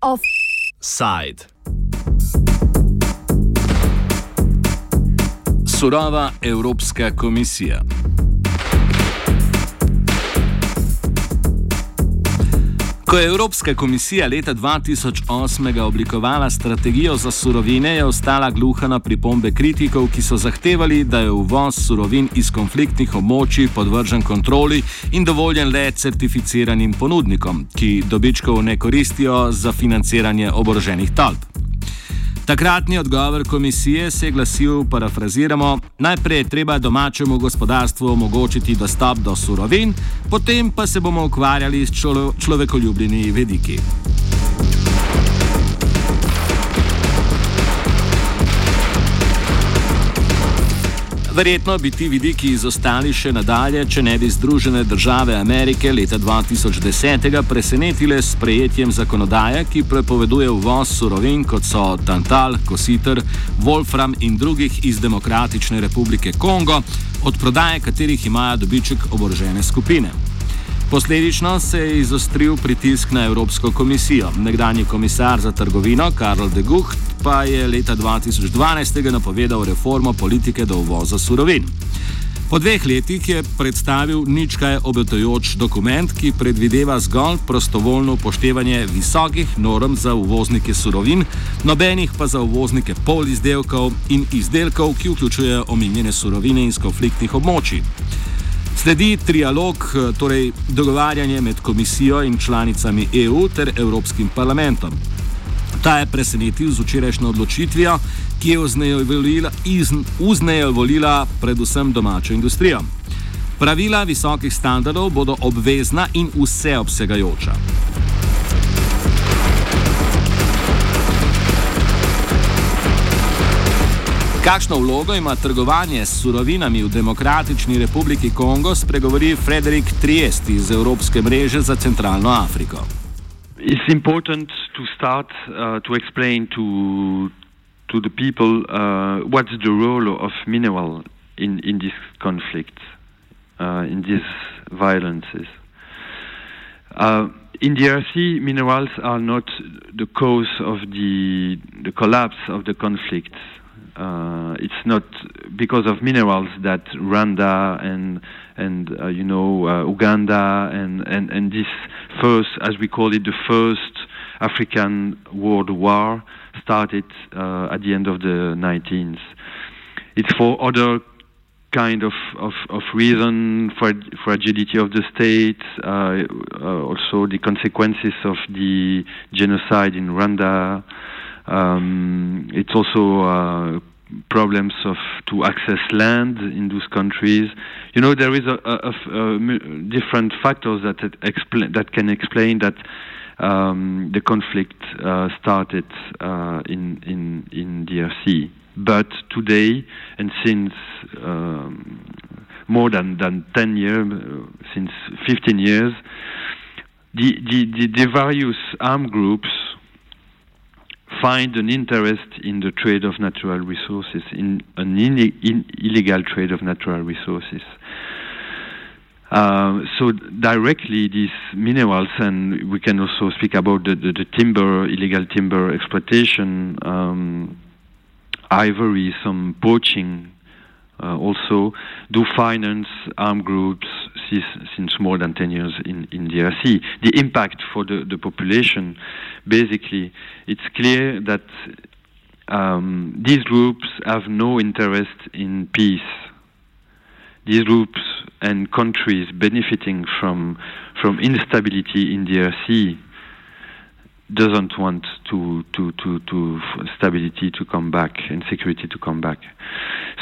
Offside. Surova Evropska komisija. Ko je Evropska komisija leta 2008 oblikovala strategijo za surovine, je ostala gluha na pripombe kritikov, ki so zahtevali, da je uvoz surovin iz konfliktnih območij podvržen kontroli in dovoljen le certificiranim ponudnikom, ki dobičkov ne koristijo za financiranje oboroženih talb. Takratni odgovor komisije se je glasil: parafraziramo, najprej je treba domačemu gospodarstvu omogočiti dostop do surovin, potem pa se bomo ukvarjali s človekoljubnimi vediki. Verjetno bi ti vidiki izostali še nadalje, če ne bi Združene države Amerike leta 2010 presenetile s sprejetjem zakonodaje, ki prepoveduje uvoz surovin kot so tantal, kositer, wolfram in drugih iz Demokratične republike Kongo, od prodaje katerih imajo dobiček oborožene skupine. Posledično se je izostril pritisk na Evropsko komisijo. Nekdanji komisar za trgovino Karl de Gucht pa je leta 2012 napovedal reformo politike do uvoza surovin. Po dveh letih je predstavil nič kaj obetajoč dokument, ki predvideva zgolj prostovoljno upoštevanje visokih norm za uvoznike surovin, nobenih pa za uvoznike polizdelkov in izdelkov, ki vključujejo omenjene surovine iz konfliktnih območij. Sledi trialog, torej dogovarjanje med komisijo in članicami EU ter Evropskim parlamentom. Ta je presenetil z včerajšnjo odločitvijo, ki je vznejevolila predvsem domačo industrijo. Pravila visokih standardov bodo obvezna in vseobsegajoča. Kakšno vlogo ima trgovanje s surovinami v Demokratični republiki Kongo, spregovori Frederik Triest iz Evropske mreže za centralno Afriko. It's important to start uh, to explain to to the people uh, what's the role of mineral in in this conflict, uh, in these violences. Uh, in DRC, minerals are not the cause of the the collapse of the conflict. Uh, it's not because of minerals that Rwanda and and uh, you know uh, Uganda and, and and this first, as we call it, the first African World War started uh, at the end of the 19th. It's for other kind of, of, of reason, for fragility of the state, uh, uh, also the consequences of the genocide in Rwanda. Um, it's also uh, problems of to access land in those countries. You know, there is a, a, a, a different factors that explain that can explain that um, the conflict uh, started uh, in in in DRC. But today, and since um, more than than ten years, since 15 years, the, the the the various armed groups find an interest in the trade of natural resources, in an in illegal trade of natural resources. Uh, so directly these minerals, and we can also speak about the, the, the timber, illegal timber exploitation, um, ivory, some poaching uh, also do finance armed groups since, since, more than 10 years in, in DRC. The impact for the, the population, basically, it's clear that um, these groups have no interest in peace. These groups and countries benefiting from from instability in DRC doesn't want to, to, to, to stability to come back and security to come back.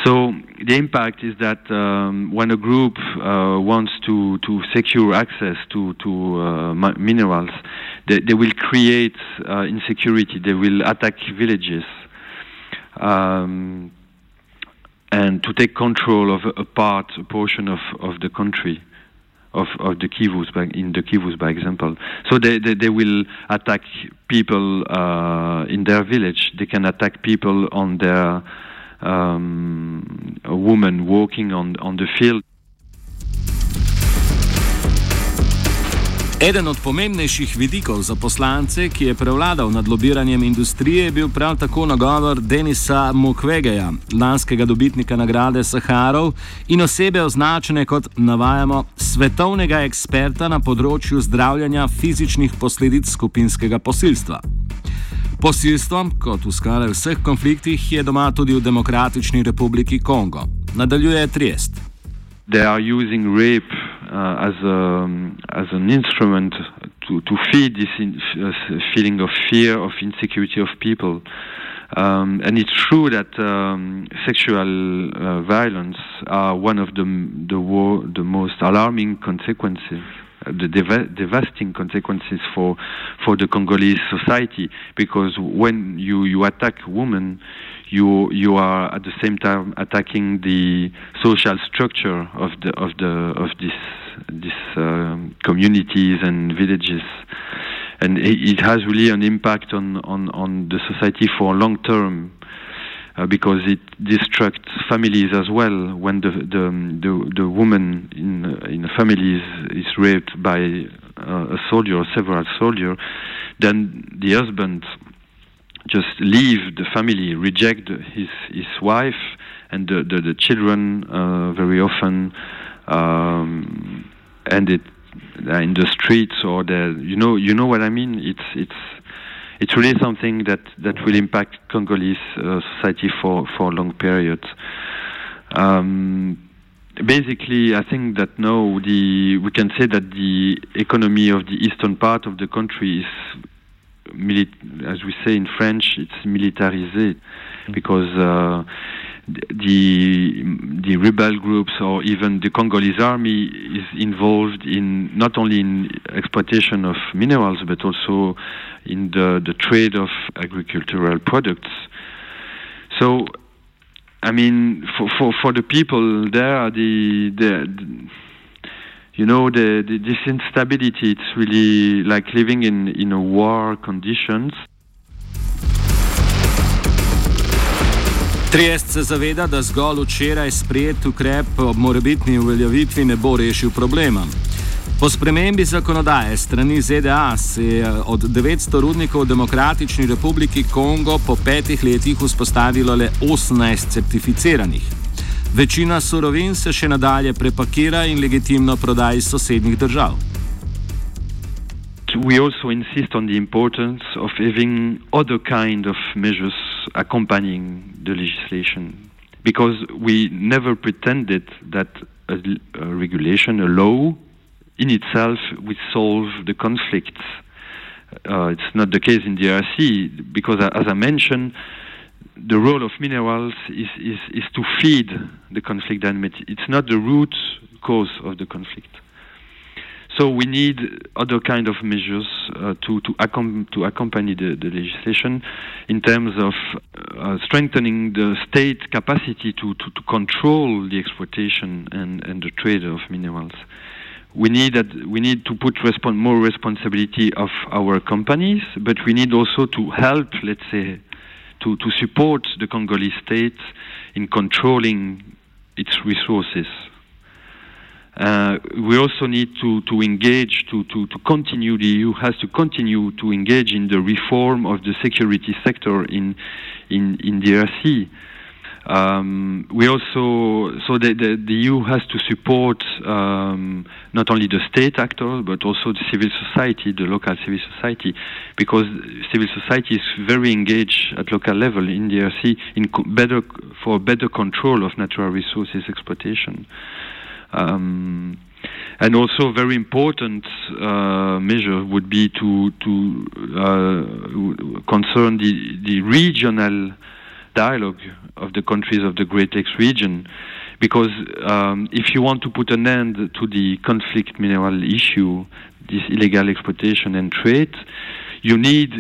So the impact is that um, when a group uh, wants to, to secure access to, to uh, minerals, they, they will create uh, insecurity, they will attack villages. Um, and to take control of a part, a portion of, of the country of, of the Kivus, by, in the Kivus, by example. So they, they, they will attack people uh, in their village. They can attack people on their um, woman walking on, on the field. Eden od pomembnejših vidikov za poslance, ki je prevladal nad lobiranjem industrije, je bil prav tako nagovor Denisa Mukwegeja, lanskega dobitnika nagrade Saharov in osebe označene kot, navajamo, svetovnega eksperta na področju zdravljanja fizičnih posledic skupinskega posilstva. Posilstvo, kot v skoraj vseh konfliktih, je doma tudi v Demokratični republiki Kongo. Nadaljuje Triest. They are using rape uh, as a, as an instrument to to feed this in, uh, feeling of fear of insecurity of people. Um, and it's true that um, sexual uh, violence are one of the the, war, the most alarming consequences, uh, the deva- devastating consequences for for the Congolese society. Because when you you attack women, you you are at the same time attacking the social structure of the of the of this these um, communities and villages. And it, has really an impact on, on, on the society for long term uh, because it destructs families as well when the the the, the woman in in a family is, is raped by uh, a soldier or several soldiers then the husband just leave the family, reject his his wife and the the, the children uh, very often um, end it in the streets or the you know you know what I mean. It's it's it's really something that that will impact Congolese uh, society for for long periods. Um, basically, I think that now the we can say that the economy of the eastern part of the country is as we say in French, it's militarized because uh, the the rebel groups or even the Congolese army is involved in not only in exploitation of minerals but also in the, the trade of agricultural products. So, I mean, for for, for the people there, the, the, the you know, the, the, this instability, it's really like living in, in a war conditions. Triest se zaveda, da zgolj včeraj sprejet ukrep ob morebitni uveljavitvi ne bo rešil problema. Po spremembi zakonodaje strani ZDA se je od 900 rudnikov v Demokratični republiki Kongo po petih letih vzpostavilo le 18 certificiranih. Večina surovin se še nadalje prepakira in legitimno proda iz sosednjih držav. We also insist on the importance of having other kind of measures accompanying the legislation because we never pretended that a, a regulation, a law in itself would solve the conflicts. Uh, it's not the case in DRC because, as I mentioned, the role of minerals is, is, is to feed the conflict dynamic. It's not the root cause of the conflict. So we need other kind of measures uh, to to, accom- to accompany the, the legislation in terms of uh, strengthening the state capacity to, to, to control the exploitation and, and the trade of minerals. We need that we need to put respon- more responsibility of our companies, but we need also to help, let's say, to, to support the Congolese state in controlling its resources. Uh, we also need to, to engage, to, to, to continue, the EU has to continue to engage in the reform of the security sector in, in, in DRC. Um, we also so the, the, the, EU has to support um, not only the state actors but also the civil society, the local civil society, because civil society is very engaged at local level in the DRC in better for better control of natural resources exploitation. Um, and also, very important uh, measure would be to to uh, concern the the regional dialogue of the countries of the Great Lakes region. Because um, if you want to put an end to the conflict mineral issue, this illegal exploitation and trade, you need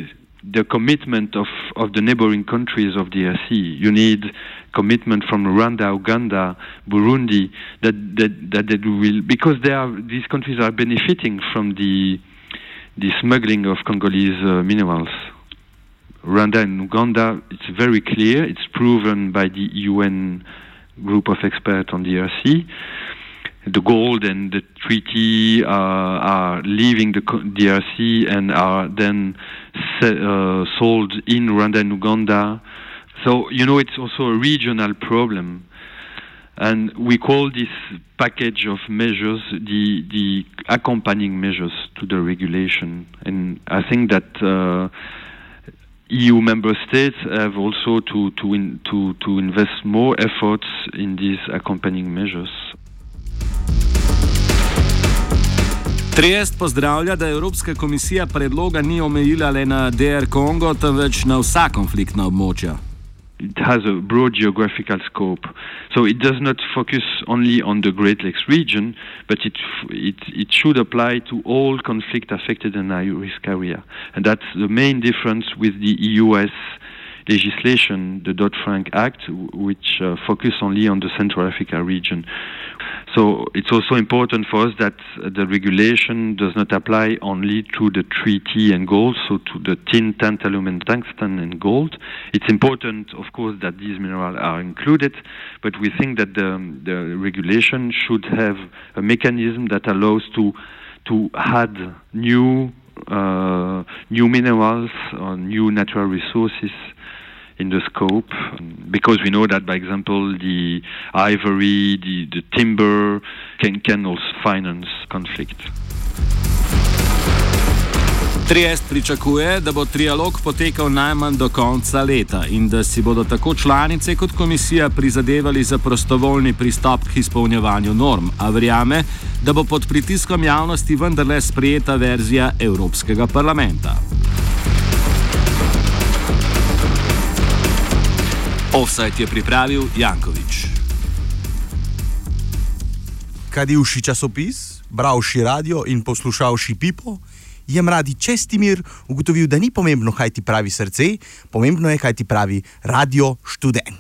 the commitment of, of the neighboring countries of the. You need commitment from Rwanda, Uganda, Burundi, that that that, that will because they are these countries are benefiting from the the smuggling of Congolese uh, minerals. Rwanda and Uganda, it's very clear. It's proven by the UN group of experts on DRC. The gold and the 3T uh, are leaving the DRC and are then uh, sold in Rwanda and Uganda. So, you know, it's also a regional problem. And we call this package of measures the, the accompanying measures to the regulation. And I think that uh, EU member states have also to, to, in, to, to invest more efforts in these accompanying measures. Triest pozdravlja, da Evropska komisija predloga ni omejila le na DR Kongo, temveč na vsa konfliktna območja. It has a broad geographical scope. So it does not focus only on the Great Lakes region, but it it, it should apply to all conflict affected and high risk area. And that's the main difference with the EUS legislation, the Dodd-Frank Act, which uh, focus only on the Central Africa region. So it's also important for us that the regulation does not apply only to the 3T and gold, so to the tin, tantalum, and tungsten and gold. It's important, of course, that these minerals are included, but we think that the, the regulation should have a mechanism that allows to to add new uh, new minerals or new natural resources in the scope because we know that, by example, the ivory, the, the timber can, can also finance conflict. Triest pričakuje, da bo trialog potekal najmanj do konca leta in da si bodo tako članice kot komisija prizadevali za prostovoljni pristop k izpolnjevanju norm, a verjame, da bo pod pritiskom javnosti vendarle sprejeta verzija Evropskega parlamenta. Offside je pripravil Jankovič. Kadivši časopis, bravši radio in poslušalši pipo, je mladi Čestimir ugotovil, da ni pomembno, kaj ti pravi srce, pomembno je, kaj ti pravi radio študent.